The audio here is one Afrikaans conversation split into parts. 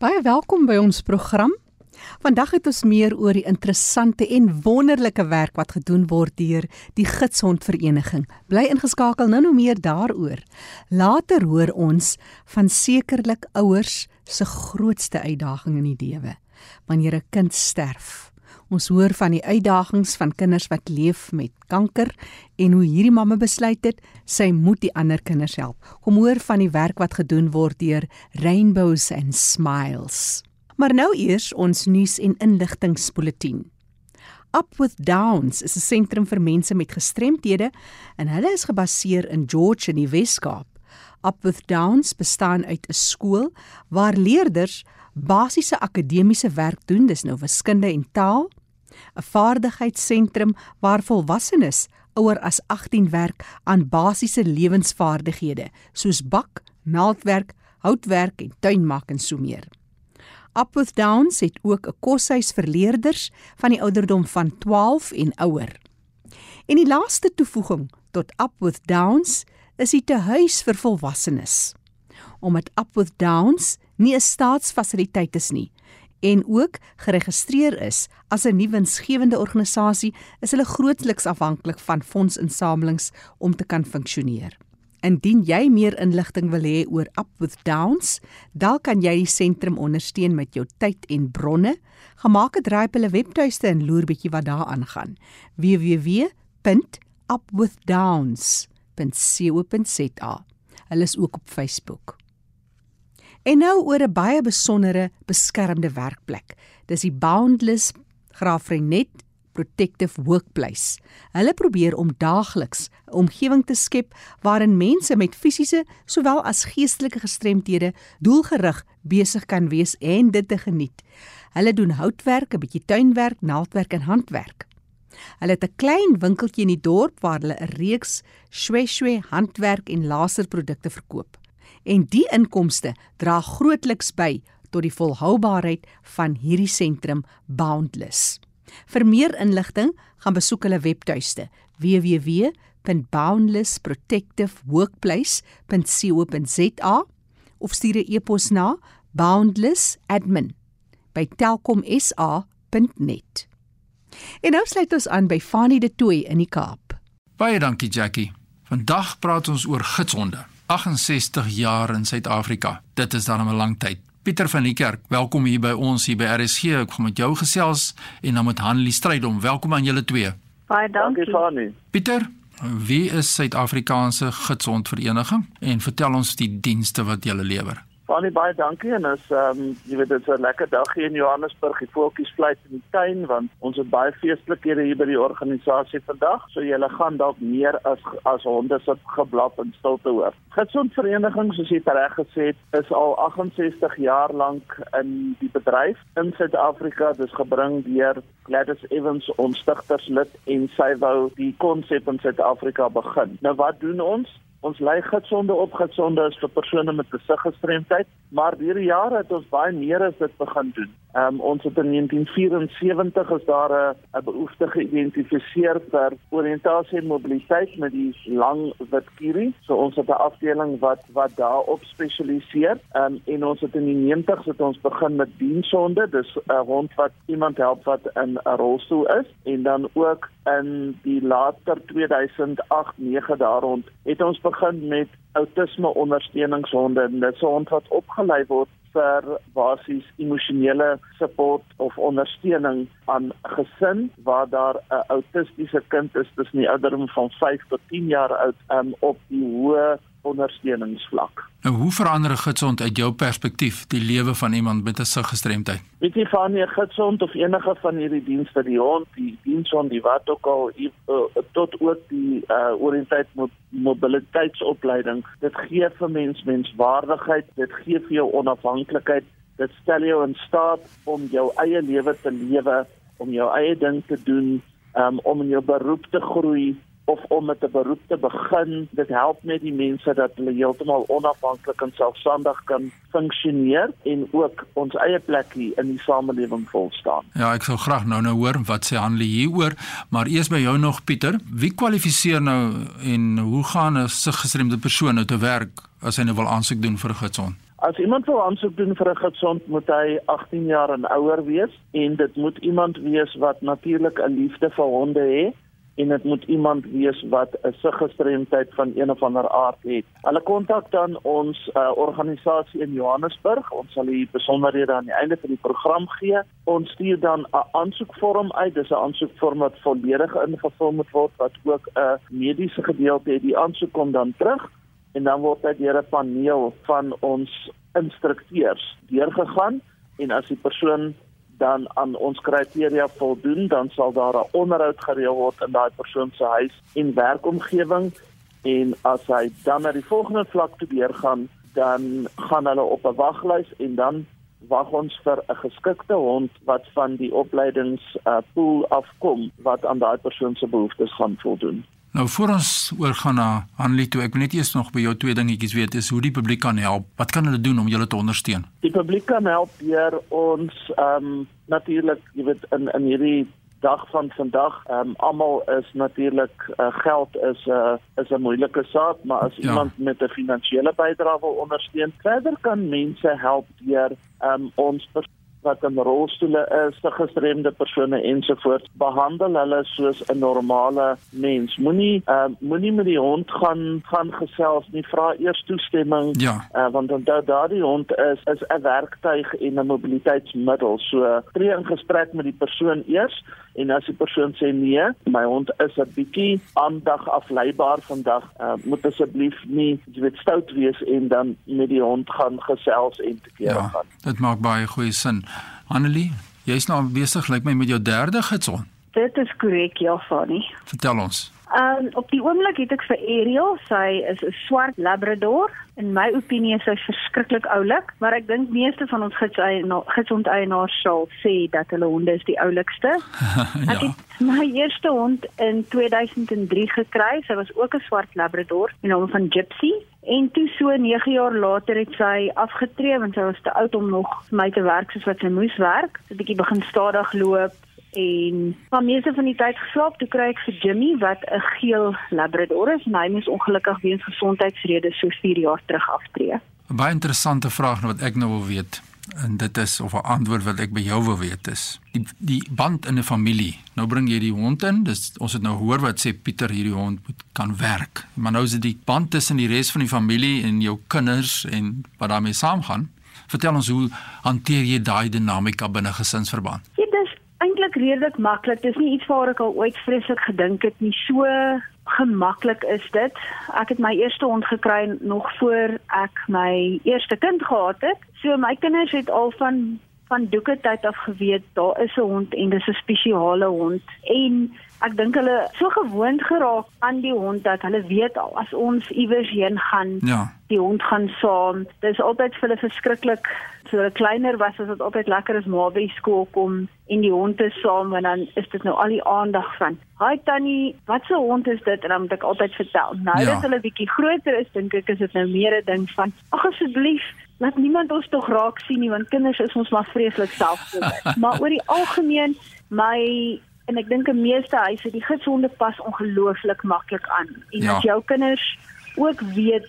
Baie welkom by ons program. Vandag het ons meer oor die interessante en wonderlike werk wat gedoen word deur die Gidshond Vereniging. Bly ingeskakel nou nou meer daaroor. Later hoor ons van sekerlik ouers se grootste uitdaging in die lewe wanneer 'n kind sterf. Ons hoor van die uitdagings van kinders wat leef met kanker en hoe hierdie mamma besluit het sy moet die ander kinders help. Kom hoor van die werk wat gedoen word deur Rainbows and Smiles. Maar nou eers ons nuus en inligtingspoletin. Up with Downs is 'n sentrum vir mense met gestremthede en hulle is gebaseer in George in die Wes-Kaap. Up with Downs bestaan uit 'n skool waar leerders basiese akademiese werk doen, dis nou wiskunde en taal, 'n vaardigheidssentrum waar volwassenes ouer as 18 werk aan basiese lewensvaardighede soos bak, naaldwerk, houtwerk en tuinmaak en so meer. Upwith Downs het ook 'n koshuis vir leerders van die ouderdom van 12 en ouer. En die laaste toevoeging tot Upwith Downs is die tehuis vir volwassenes. Omdat Upwith Downs nie 'n staatsfasiliteit is nie, en ook geregistreer is as 'n nuwensgewende organisasie, is hulle grootliks afhanklik van fondsinsamelings om te kan funksioneer. Indien jy meer inligting wil hê oor Up with Downs, dan kan jy die sentrum ondersteun met jou tyd en bronne. Gemaak 'n draai op hulle webtuiste en loer bietjie wat daar aangaan. www.upwithdowns.co.za. Hulle is ook op Facebook. En nou oor 'n baie besondere beskermde werkplek. Dis die Boundless Graafrenet Protective Workplace. Hulle probeer om daagliks 'n omgewing te skep waarin mense met fisiese sowel as geestelike gestremthede doelgerig besig kan wees en dit te geniet. Hulle doen houtwerk, 'n bietjie tuinwerk, naaldwerk en handwerk. Hulle het 'n klein winkeltjie in die dorp waar hulle 'n reeks shwe-shwe handwerk en laserprodukte verkoop en die inkomste dra grootliks by tot die volhoubaarheid van hierdie sentrum Boundless. Vir meer inligting, gaan besoek hulle webtuiste www.boundlessprotectiveworkplace.co.za of stuur 'n e-pos na boundless@telkomsa.net. En nou sluit ons aan by Fanie de Tooi in die Kaap. Baie dankie Jackie. Vandag praat ons oor gitsonde. 68 jaar in Suid-Afrika. Dit is dan 'n lang tyd. Pieter van die Kerk, welkom hier by ons hier by RSG. Ek gaan met jou gesels en dan met Hanlie Strydom. Welkom aan julle twee. Baie dankie. Dankie Pieter, wie is Suid-Afrikaanse Gidsondvereniging en vertel ons die dienste wat julle lewer? Baie baie dankie en as ehm um, jy weet dit is 'n lekker dag hier in Johannesburg. Die voeltjies vlieg in die tuin want ons het baie feestelikhede hier by die organisasie vandag. So julle gaan dalk meer as as honde sit geblaf en stilte hoor. Gesond vereniging soos jy reg gesê het, is al 68 jaar lank in die bedryf in Suid-Afrika. Dit is gebring deur Gladys Evans ons stigterslid en sy wou die konsep in Suid-Afrika begin. Nou wat doen ons? Ons lei gesonde op gesonde is vir persone met gesiggestremdheid, maar deur die jare het ons baie meer as dit begin doen. Ehm um, ons het in 1974 is daar 'n behoefte geïdentifiseer vir oriëntasie en mobiliteit met die lang wit kierie. So ons het 'n afdeling wat wat daarop spesialiseer. Ehm um, en ons het in die 90's het ons begin met dienshonde, dis 'n hond wat iemand help wat in 'n rolstoel is en dan ook in die later 2008-9 daar rond het ons begin met outisme ondersteuningshonde. Dit is 'n hond wat opgelei word vir basies emosionele support of ondersteuning aan gesin waar daar 'n autistiese kind is tussen die ouderdom van 5 tot 10 jaar oud um, op die hoë ondersteuningsvlak. Nou hoe verander 'n gidsond uit jou perspektief die lewe van iemand met 'n siggestremdheid? Weet jy van 'n gidsond of enige van hierdie dienste, die hond, die dienshond, die wat ook al uh, tot ook die uh, oriëntasie met mobiliteitsopleiding, dit gee vir mens menswaardigheid, dit gee vir jou onafhanklikheid, dit stel jou in staat om jou eie lewe te lewe, om jou eie ding te doen, um, om in jou beroep te groei of om met 'n beroep te begin. Dit help net die mense dat hulle heeltemal onafhanklik en selfstandig kan funksioneer en ook ons eie plek hier in die samelewing vol staan. Ja, ek sou graag nou nou hoor wat sê Hanlie hieroor, maar eers by jou nog Pieter, wie kwalifiseer nou en hoe gaan 'n siggestremde persoon nou te werk as hy nou wil aansoek doen vir 'n gidsond? As iemand wil aansoek doen vir 'n gidsond, moet hy 18 jaar en ouer wees en dit moet iemand wees wat natuurlik 'n liefde vir honde het en dit moet iemand wees wat 'n siggestremdheid van een of ander aard het. Hulle kontak dan ons uh, organisasie in Johannesburg. Ons sal die besonderhede aan die einde van die program gee. Ons stuur dan 'n aansoekvorm uit. Dis 'n aansoekvorm wat volledig ingevul moet word wat ook 'n mediese gedeelte het. Die aansoek kom dan terug en dan word dit deur 'n paneel van ons instrukteurs deurgegaan en as die persoon dan aan ons kriteria voldoen, dan sal daar 'n onderhoud gereël word in daai persoon se huis en werkomgewing en as hy dan na die volgende vlak toe deurgaan, dan gaan hulle op 'n waglys en dan wag ons vir 'n geskikte hond wat van die opleidings uh, pool afkom wat aan daai persoon se behoeftes gaan voldoen. Nou voor ons oor gaan na Hanlie toe, ek wil net eers nog by jou twee dingetjies weet is hoe die publiek kan help. Wat kan hulle doen om julle te ondersteun? Die publiek kan help deur ons ehm um, natuurlik, jy weet in in hierdie dag van vandag, ehm um, almal is natuurlik uh, geld is 'n uh, is 'n moeilike saak, maar as ja. iemand met 'n finansiële bydrae wil ondersteun, verder kan mense help deur ehm um, ons wat in rolstoele is, te gestremde persone ensovoorts, behandel hulle soos 'n normale mens. Moenie uh, moenie met die hond gaan gaan gesels nie, vra eers toestemming. Ja. Uh, want onthou daardie hond is is 'n werktuig en 'n mobiliteitsmiddel. So tree in gesprek met die persoon eers en as die persoon sê nee, my hond is 'n bietjie aandag afleibaar vandag, uh, moet asseblief nie jy weet stout wees en dan met die hond gaan gesels en te keer ja, gaan. Dit maak baie goeie sin. Annelie, jy's nou besig lyk like my met jou derde gidson. Dit is korrek, ja, Fanny. Vertel ons. Ehm um, op die oomblik het ek vir Ariel, sy is 'n swart labrador. In my opinie is sy verskriklik oulik, maar ek dink meeste van ons gidsondeienaars sal sê dat hulle honde is die oulikste. ja. Ek het my eerste hond in 2003 gekry. Sy was ook 'n swart labrador, die naam van Gypsy. En toe so 9 jaar later het sy afgetree want sy was te oud om nog vir my te werk soos wat sy moes werk. Sy het 'n bietjie begin stadig loop en van meeste van die tyd geslaap toe kry ek vir Jimmy wat 'n geel labrador is en hy moes ongelukkig weens gesondheidsredes so 4 jaar terug aftree. 'n Baie interessante vraag wat ek nou wil weet en dit is of 'n antwoord wat ek by jou wil weet is die die band in 'n familie. Nou bring jy die hond in. Dis ons het nou hoor wat sê Pieter hierdie hond moet kan werk. Maar nou is dit die band tussen die res van die familie en jou kinders en wat daarmee saamgaan. Vertel ons hoe hanteer jy daai dinamika binne gesinsverband? Ja, eintlik redelik maklik. Dis nie iets waar ek al ooit vreeslik gedink het nie. So gemaklik is dit. Ek het my eerste hond gekry nog voor ek my eerste kind gehad het. So my kinders het al van van doeke tyd af geweet daar is 'n hond en dis 'n spesiale hond. En ek dink hulle so gewoond geraak aan die hond dat hulle weet al as ons iewers heen gaan ja. die hond gaan saam. Dis altyd vir hulle verskriklik. So hulle kleiner was as dit altyd lekker is maar by skool kom en die hond is saam en dan is dit nou al die aandag van hi tannie wat se hond is dit? En dan moet ek altyd vertel. Nou ja. dat hulle bietjie groter is dink ek is dit nou meer 'n ding van ag asseblief laat niemand ons tog raak sien nie want kinders is ons maar vreeslik selfsugtig maar oor die algemeen my en ek dink 'n meeste huise die gesonde pas ongelooflik maklik aan. En ja. as jou kinders ook weet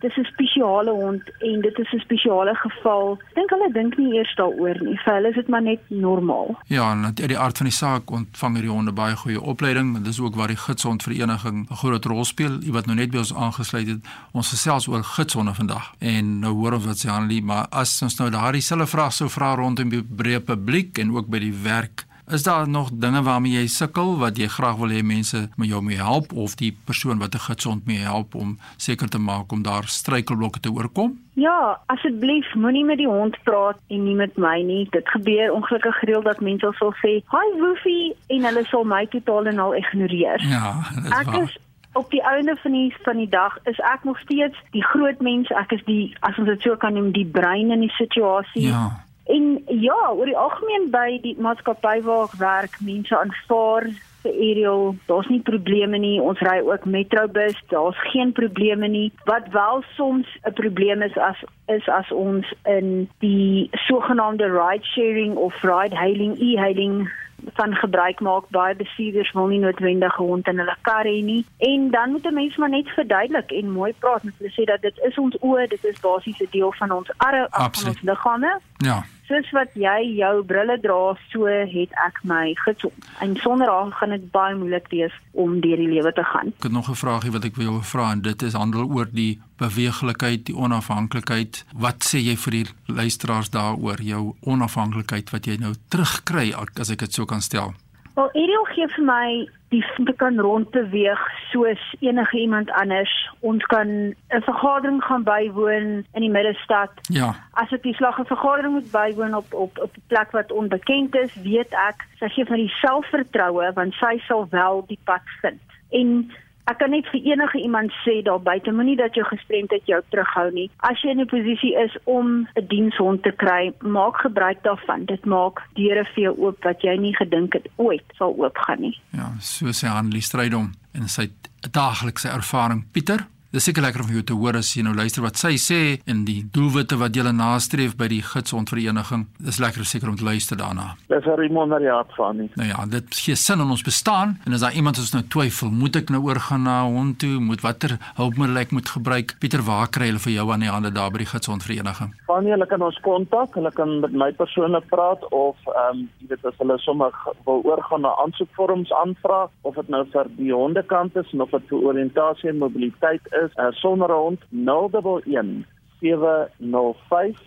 dis 'n spesiale hond en dit is 'n spesiale geval, dink hulle dink nie eers daaroor nie. Vir hulle is dit maar net normaal. Ja, en uit die aard van die saak ontvang hierdie honde baie goeie opleiding, want dis ook waar die gidsondvereniging 'n groot rol speel. Jy wat nou net by ons aangesluit het, ons gesels oor gidsonde vandag. En nou hoor ons wat sê Hanlie, maar as ons nou daardie selfe vraag sou vra rondom die breë publiek en ook by die werk Is daar nog dinge waarmee jy sukkel wat jy graag wil hê mense met jou mee help of die persoon wat 'n gidsond mee help om seker te maak om daar struikelblokke te oorkom? Ja, asseblief moenie met die hond praat en nie met my nie. Dit gebeur ongelukkig gereeld dat mense sal sê, "Hi Woofie," en hulle sal my totaal en al ignoreer. Ja, dit is ek waar. Is, Op die einde van die van die dag is ek nog steeds die groot mens. Ek is die as ons dit so kan noem, die brein in die situasie. Ja. En ja, oor die algemeen by die maatskappy waar ek werk, mense aanvaar vir aerial, daar's nie probleme nie. Ons ry ook metrobus, daar's geen probleme nie. Wat wel soms 'n probleem is as is as ons in die sogenaamde ride sharing of ride hailing e-hailing van gebruik maak. Baie bestuurders wil nie noodwendig 'n hond in hulle kar hê nie. En dan moet 'n mens maar net verduidelik en mooi praat met hulle sê dat dit is ons oë dit is basies 'n deel van ons arre af van ons liggame. Ja soos wat jy jou brille dra so het ek my gesond en sonder haar gaan dit baie moeilik wees om deur die lewe te gaan. Ek het nog 'n vraagie wat ek wil vra en dit is handel oor die beweeglikheid die onafhanklikheid. Wat sê jy vir die luisteraars daaroor jou onafhanklikheid wat jy nou terugkry as ek dit so kan stel Wel, Ariel gee vir my die te kan rondbeweeg soos enige iemand anders. Ons kan 'n vergadering gaan bywoon in die middestad. Ja. As ek die slag 'n vergadering moet bywoon op op op 'n plek wat onbekend is, weet ek sy gee van die selfvertroue want sy sal wel die pad vind. En Ek kan net vir enige iemand sê daar buite moenie dat jou gestremdheid jou terughou nie. As jy in 'n posisie is om 'n dienshond te kry, maak gebruik daarvan. Dit maak deure vir jou oop wat jy nie gedink het ooit sal oopgaan nie. Ja, so sê Hanlie Strydom en sy daaglikse ervaring. Pieter Dis seker lekker om jou te hoor as jy nou luister wat sy sê en die doelwitte wat jy nastreef by die gidsondvereniging. Dis lekker seker om te luister daarna. Dis 'n remonariaat van nie. Nou ja, dit gee sin aan ons bestaan en as daar iemand is nou twyfel, moet ek nou oorgaan na hond toe, moet watter hulpmiddel ek moet gebruik? Pieter, waar kry hulle vir jou aan die hande daar by die gidsondvereniging? Van hulle kan ons kontak, hulle kan met my persoonlik praat of ehm um, jy weet as hulle sommer wil oorgaan na aansoekvorms aanvra of dit nou vir die hondekant is of dit vir oriëntasie en mobiliteit is is uh, sonder hond 011 705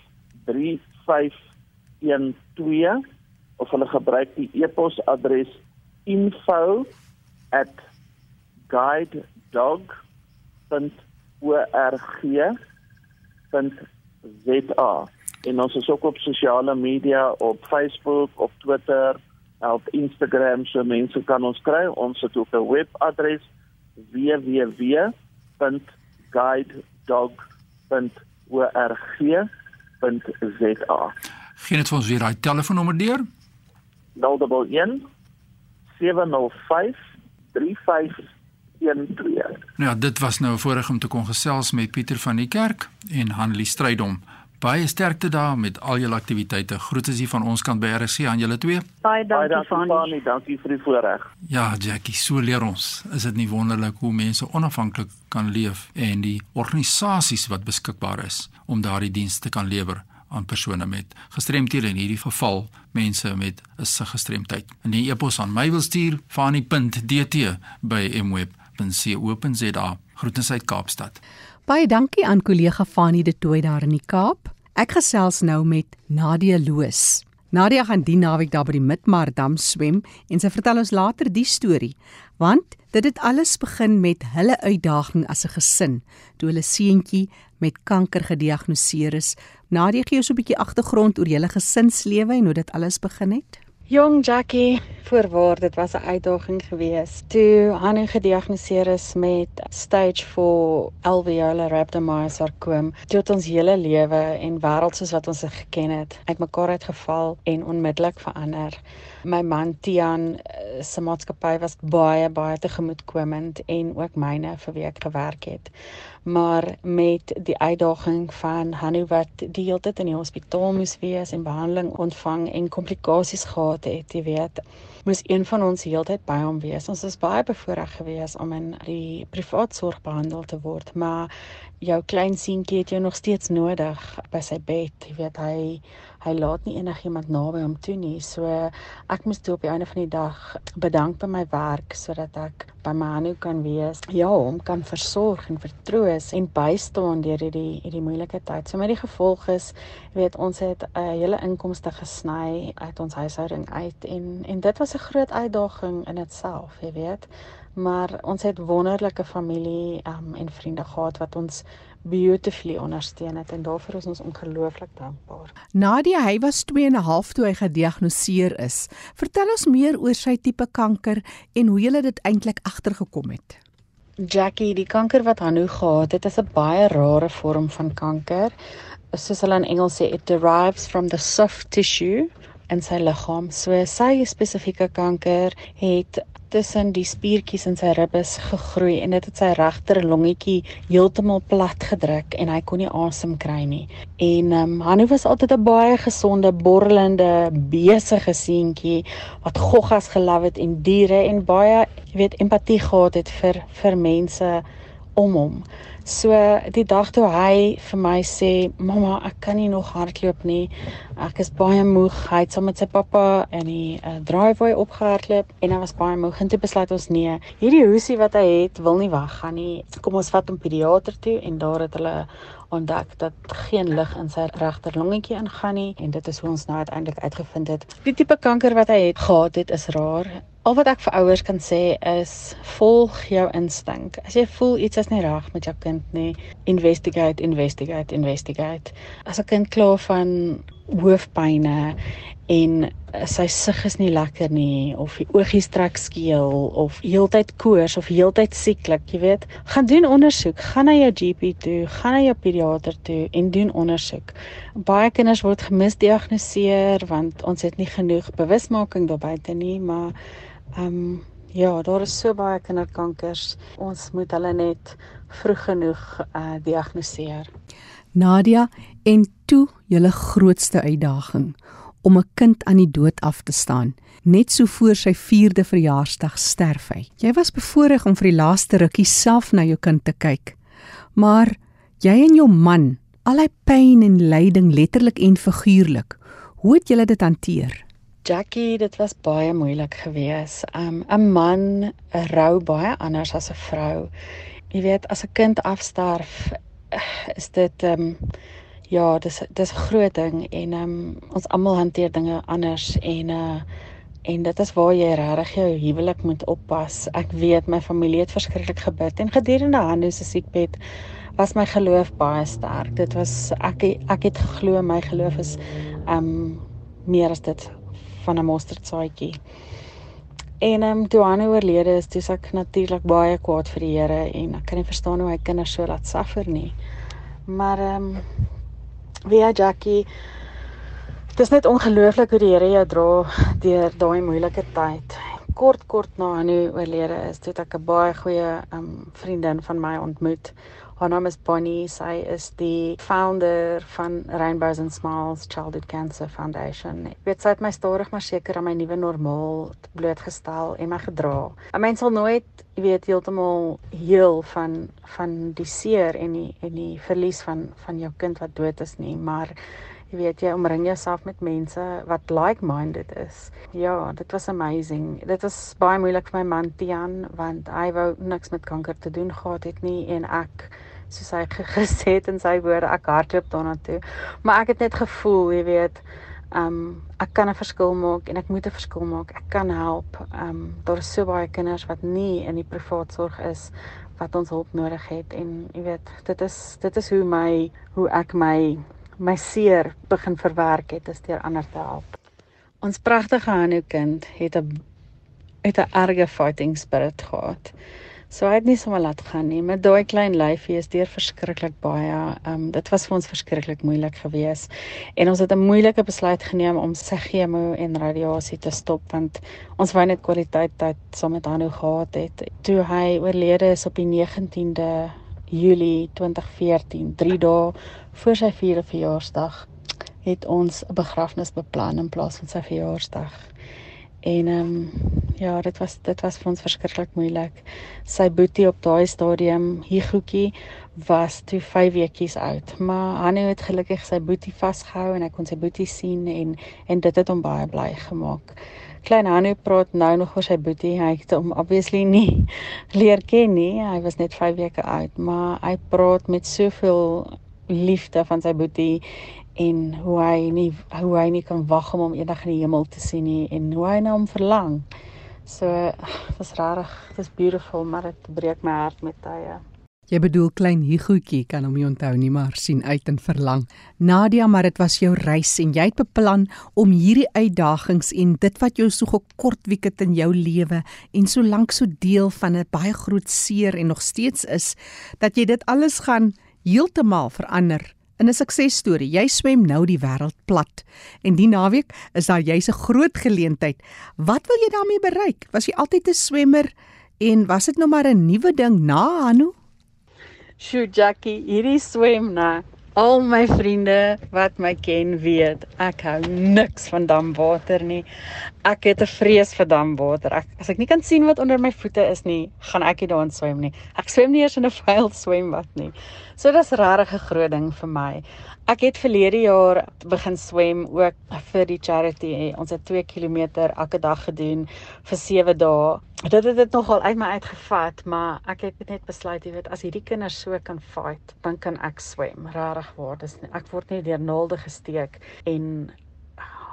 3512 of hulle gebruik die e-posadres info@guidedog.org.za en ons is ook op sosiale media op Facebook of Twitter op Instagram so mense kan ons kry. Ons het ook 'n webadres www www.guidedog.org.za. Geen dit vir ons weer daai telefoonnommer deur? 011 705 3512. Nou ja, dit was nou voorreg om te kon gesels met Pieter van die Kerk en Hanlie Strydom. Baie sterkte daar met al julle aktiwiteite. Groete is hier van ons kant by RC aan julle twee. Baie dankie Fani. Dankie vir die voorreg. Ja, Jackie, so leer ons. Is dit nie wonderlik hoe mense onafhanklik kan leef en die organisasies wat beskikbaar is om daardie dienste kan lewer aan persone met gestremthede in hierdie geval mense met 'n gestremdheid. In die e-pos aan my wil stuur fani.dt by mweb.co.za. Groete uit Kaapstad. Baie dankie aan kollega Fanie de Tooy daar in die Kaap. Ek gesels nou met Nadia Loos. Nadia gaan die naweek daar by die Midmardam swem en sy vertel ons later die storie, want dit het alles begin met hulle uitdaging as 'n gesin toe hulle seentjie met kanker gediagnoseer is. Nadia gee ons 'n bietjie agtergrond oor julle gesinslewe en hoe dit alles begin het. Jong Jackie, voorwaar dit was 'n uitdaging geweest. Toe Hanne gediagnoseer is met stage 4 alveolar rhabdomyosarkoom, toe het ons hele lewe en wêreld soos wat ons dit geken het, uitmekaar uitgeval en onmiddellik verander. My man Tian eh, se maatskappy was baie baie tegemoetkomend en ook myne vir wie ek gewerk het maar met die uitdaging van Hanu wat die hele tyd in die hospitaal moes wees en behandeling ontvang en komplikasies gehad het, jy weet, moes een van ons heeltyd by hom wees. Ons was baie bevoorreg geweest om in die privaat sorg behandel te word, maar jou klein seentjie het jou nog steeds nodig by sy bed, jy weet, hy hy laat nie enigiemand naby hom toe nie. So ek moes toe op die einde van die dag bedank by my werk sodat ek by my Hanu kan wees. Ja, hom kan versorg en vertroos en bystaan deur hierdie hierdie moeilike tyd. So met die gevolg is, weet ons het 'n uh, hele inkomste gesny uit ons huishouding uit en en dit was 'n groot uitdaging in itself, jy weet. Maar ons het wonderlike familie um, en vriende gehad wat ons beautifully ondersteun het en daarvoor is ons ongelooflik dankbaar. Nadia, hy was 2 en 'n half toe hy gediagnoseer is. Vertel ons meer oor sy tipe kanker en hoe jy dit eintlik agtergekom het. Jackie, die kanker wat Hanu gehad het, is 'n baie rare vorm van kanker. Soos hulle in Engels sê, it derives from the soft tissue in sy liggaam. So sy spesifieke kanker het tussen die spiertjies in sy ribbes gegroei en dit het sy regter longetjie heeltemal plat gedruk en hy kon nie asem kry nie. En ehm um, Hanu was altyd 'n baie gesonde, borrelende, besige seentjie wat goggas gelaf het en diere en baie, jy weet, empatie gehad het vir vir mense om hom. So die dag toe hy vir my sê, "Mamma, ek kan nie nog hardloop nie. Ek is baie moeg." Hy het saam met sy pappa in die uh, driveway opgehardloop en hy was baie moeg en toe besluit ons nee, hierdie hoesie wat hy het, wil nie weggaan nie. Kom ons vat hom pediater toe en daar het hulle ontdek dat geen lig in sy regter longetjie ingaan nie en dit is hoe ons nou uiteindelik uitgevind het. Die tipe kanker wat hy het gehad het is raar Al wat ek vir ouers kan sê is volg jou instink. As jy voel iets is nie reg met jou kind nie, investigate, investigate, investigate. As 'n kind kla van hoofpynne en sy sig is nie lekker nie of die oogies trek skeel of heeltyd koors of heeltyd sieklik, jy weet, gaan doen ondersoek, gaan na jou GP toe, gaan na jou pediater toe en doen ondersoek. Baie kinders word gemisdiagnoseer want ons het nie genoeg bewusmaking daarbuiten nie, maar Ehm um, ja, daar is so baie kinderkankers. Ons moet hulle net vroeg genoeg uh diagnoseer. Nadia, en toe julle grootste uitdaging om 'n kind aan die dood af te staan. Net so voor sy 4de verjaarsdag sterf hy. Jy was bevoorreg om vir die laaste rukkie self na jou kind te kyk. Maar jy en jou man, al hy pyn en lyding letterlik en figuurlik, hoe het julle dit hanteer? Jackie, dit was baie moeilik geweest. Um 'n man rou baie anders as 'n vrou. Jy weet, as 'n kind afsterf, is dit um ja, dis dis 'n groot ding en um ons almal hanteer dinge anders en uh en dit is waar jy regtig jou huwelik moet oppas. Ek weet my familie het verskriklik gebid en gedurende Hanno se siekbed was my geloof baie sterk. Dit was ek ek het geglo my geloof is um meer as dit van 'n mosterdsaadjie. En ehm um, toe Hanne oorlede is, dis ek natuurlik baie kwaad vir die Here en ek kan nie verstaan hoe hy kinders so laat suffer nie. Maar ehm um, wie Jackie Dit is net ongelooflik hoe die Here jou dra deur daai moeilike tyd. Kort kort na Hanne oorlede is, het ek 'n baie goeie um, vriendin van my ontmoet Haar naam is Bonnie. Sy is die founder van Rainbows and Smiles Childhood Cancer Foundation. Ek weet sy het my stadig maar seker aan my nuwe normaal blootgestel en my gedra. 'n Mens sal nooit, jy weet, heeltemal heel van van die seer en die en die verlies van van jou kind wat dood is nie, maar jy weet jy omring jouself met mense wat like-minded is. Ja, dit was amazing. Dit was baie moeilik vir my man Tian want hy wou niks met kanker te doen gehad het nie en ek soos hy gesê het in sy woorde, ek hardloop daarna toe. Maar ek het net gevoel, jy weet, um, ek kan 'n verskil maak en ek moet 'n verskil maak. Ek kan help. Um, daar is so baie kinders wat nie in die privaat sorg is wat ons hulp nodig het en jy weet, dit is dit is hoe my hoe ek my my seer begin verwerk het is deur ander te help. Ons pragtige Hanu kind het 'n het 'n erge fighting spirit gehad. So hy het nie sommer laat gaan nie. Met daai klein lyfie is deur verskriklik baie. Ehm um, dit was vir ons verskriklik moeilik geweest. En ons het 'n moeilike besluit geneem om sy chemo en radiasie te stop want ons wou net kwaliteit tyd saam met Hanu gehad het. Toe hy oorlede is op die 19de Julie 2014, 3 dae voor sy 4de verjaarsdag, het ons 'n begrafnis beplan in plaas van sy verjaarsdag. En ehm um, ja, dit was dit was vir ons verskriklik moeilik. Sy boetie op daai stadium, Hugoetjie, was toe 5 weekies oud. Maar Hanne het gelukkig sy boetie vasgehou en hy kon sy boetie sien en en dit het hom baie bly gemaak. Klein Hanne praat nou nog oor sy boetie. Hy het hom obviously nie leer ken nie. Hy was net 5 weke oud, maar hy praat met soveel liefde van sy boetie en hoe hy nie hoe hy nie kan wag om hom eendag in die hemel te sien nie en hoe hy na hom verlang. So dis rarig, dis beautiful, maar dit breek my hart met tye. Jy bedoel klein Hugoetjie kan hom nie onthou nie, maar sien uit en verlang. Nadia, maar dit was jou reis en jy het beplan om hierdie uitdagings en dit wat jou so gekort wiek het in jou lewe en so lank so deel van 'n baie groot seer en nog steeds is, dat jy dit alles gaan heeltemal verander in 'n suksesstorie. Jy swem nou die wêreld plat en die naweek is daar jy's 'n groot geleentheid. Wat wil jy daarmee bereik? Was jy altyd 'n swemmer en was dit nou maar 'n nuwe ding na Hanu? Sjoe Jackie, hierdie swem na Al my vriende wat my ken weet, ek hou niks van damwater nie. Ek het 'n vrees vir damwater. Ek as ek nie kan sien wat onder my voete is nie, gaan ek nie daarin swem nie. Ek swem nie eens in 'n vuil swembad nie. So dis regtig 'n groot ding vir my. Ek het verlede jaar begin swem ook vir die charity. Ons het 2 km elke dag gedoen vir 7 dae. Dit het dit nogal uit my uitgevat, maar ek het net besluit, jy weet, as hierdie kinders so kan fight, dan kan ek swem. Regtig waar. Dis ek word nie deur naalde gesteek en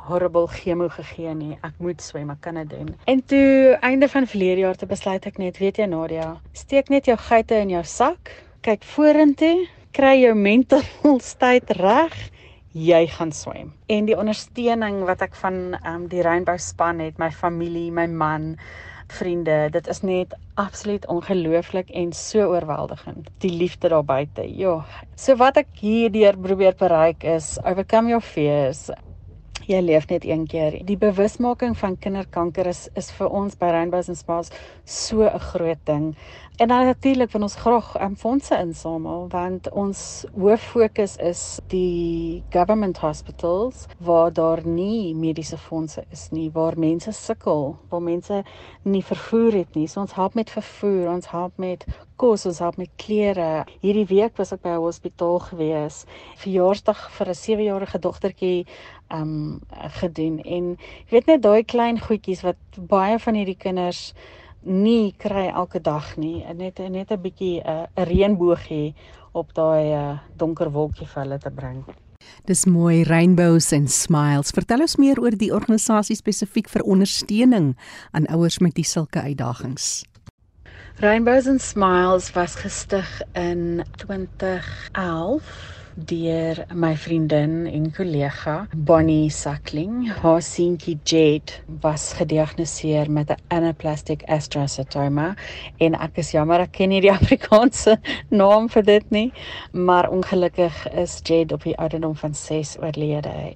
horrible chemo gegee nie. Ek moet swem, ek kan dit doen. En toe einde van verlede jaar te besluit ek net, weet jy Nadia, steek net jou geite in jou sak, kyk vorentoe kry jou mentalheid reg, jy gaan swem. En die ondersteuning wat ek van um, die Rainbow span het, my familie, my man, vriende, dit is net absoluut ongelooflik en so oorweldigend. Die liefde daar buite. Jo. So wat ek hierdeur probeer bereik is overcome your fears. Jy leef net een keer. Die bewusmaking van kinderkanker is is vir ons by Rainbows and Spas so 'n groot ding. En dan natuurlik van ons graag um, fondse insamel want ons hoof fokus is die government hospitals waar daar nie mediese fondse is nie waar mense sukkel waar mense nie vervoer het nie. So ons help met vervoer ons help met kos ons help met klere. Hierdie week was ek by 'n hospitaal gewees verjaarsdag vir 'n 7-jarige dogtertjie um gedoen. En jy weet net daai klein goedjies wat baie van hierdie kinders nie kry elke dag nie. Net net 'n bietjie 'n uh, 'n reënboogie op daai uh, donker wolkie vir hulle te bring. Dis mooi rainbows and smiles. Vertel ons meer oor die organisasie spesifiek vir ondersteuning aan ouers met die sulke uitdagings. Rainbows and Smiles was gestig in 2011 deur my vriendin en kollega Bonnie Suckling. Haar seentjie Jade was gediagnoseer met 'n anaplastic astrocytoma en ek is jammer ek ken nie die Afrikaanse naam vir dit nie, maar ongelukkig is Jade op die ouderdom van 6 oorlede.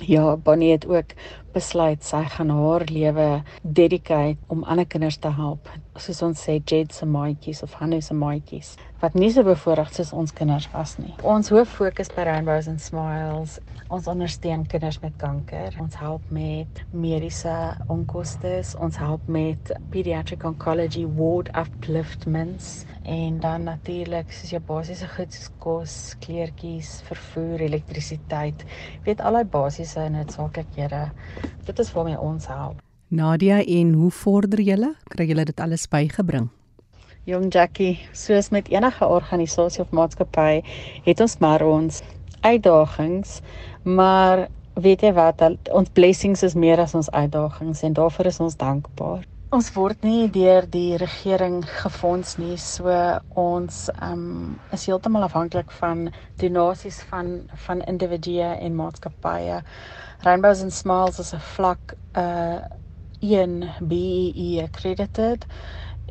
Ja, Bonnie het ook besluit sy gaan haar lewe dedicate om ander kinders te help. Soos ons sê Jade se maatjies of Hanne se maatjies wat nie so bevoorreg soos ons kinders was nie. Ons hoof fokus by Rainbows and Smiles. Ons ondersteun kinders met kanker. Ons help met mediese onkoste. Ons help met pediatric oncology ward upliftments en dan natuurlik soos jou basiese goed soos kos, kleertjies, vervoer, elektrisiteit. Weet al daai basiese noodsaaklikhede. Dit is waarmee ons help. Nadia, en hoe vorder julle? Kry julle dit alles bygebring? Jong Jackie, soos met enige organisasie of maatskappy, het ons maar ons uitdagings, maar weet jy wat, ons blessings is meer as ons uitdagings en daarvoor is ons dankbaar. Ons word nie deur die regering gefonds nie, so ons um is heeltemal afhanklik van donasies van van individue en maatskappye. Rainbows and Smiles is 'n vlak uh 1 BEE accredited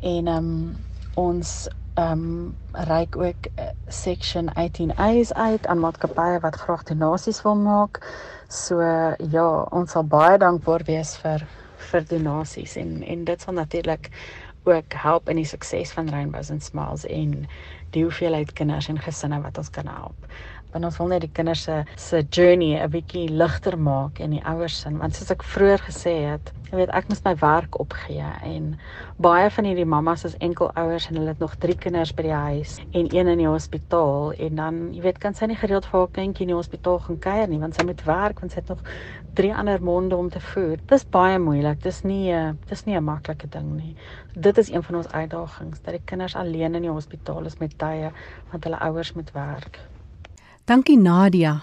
en um ons ehm um, reik ook uh, section 18A's uit aan maatskappye wat graag donasies wil maak. So uh, ja, ons sal baie dankbaar wees vir vir donasies en en dit sal natuurlik ook help in die sukses van Rainbows and Smiles en die hoeveelheid kinders en gesinne wat ons kan help want ons wil net die kinders se se journey 'n bietjie ligter maak en die ouers sin want soos ek vroeër gesê het jy weet ek moes my werk opgee en baie van hierdie mammas is enkel ouers en hulle het nog 3 kinders by die huis en een in die hospitaal en dan jy weet kan sy nie gereeld vir haar kindjie in die hospitaal gaan kuier nie want sy moet werk want sy het nog drie ander monde om te voed dis baie moeilik dis nie dis nie 'n maklike ding nie. Dit is een van ons uitdagings dat die kinders alleen in die hospitaal is met tye want hulle ouers moet werk Dankie Nadia.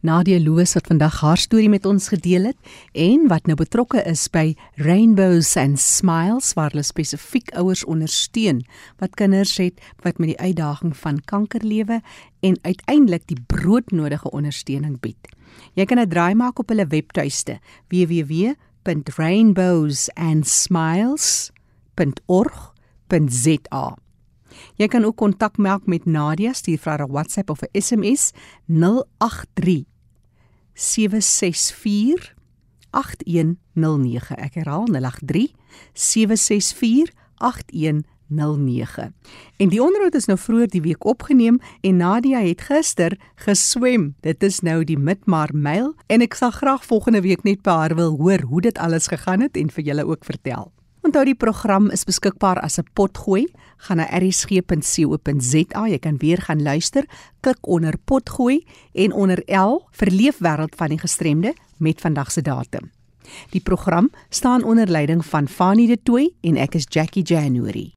Nadia Loos wat vandag haar storie met ons gedeel het en wat nou betrokke is by Rainbows and Smiles waar hulle spesifiek ouers ondersteun wat kinders het wat met die uitdaging van kanker lewe en uiteindelik die broodnodige ondersteuning bied. Jy kan 'n draai maak op hulle webtuiste www.rainbowsandsmiles.org.za. Jy kan ook kontak maak met Nadia, stuur vir haar 'n WhatsApp of 'n SMS 083 764 8109. Ek herhaal 083 764 8109. En die onderhoud is nou vroeër die week opgeneem en Nadia het gister geswem. Dit is nou die Midmar Myl en ek sal graag volgende week net by haar wil hoor hoe dit alles gegaan het en vir julle ook vertel. Onthou die program is beskikbaar as 'n potgooi. Gaan na erisg.co.za. Jy kan weer gaan luister. Klik onder potgooi en onder L vir leefwêreld van die gestremde met vandag se datum. Die program staan onder leiding van Fanie De Tooy en ek is Jackie January.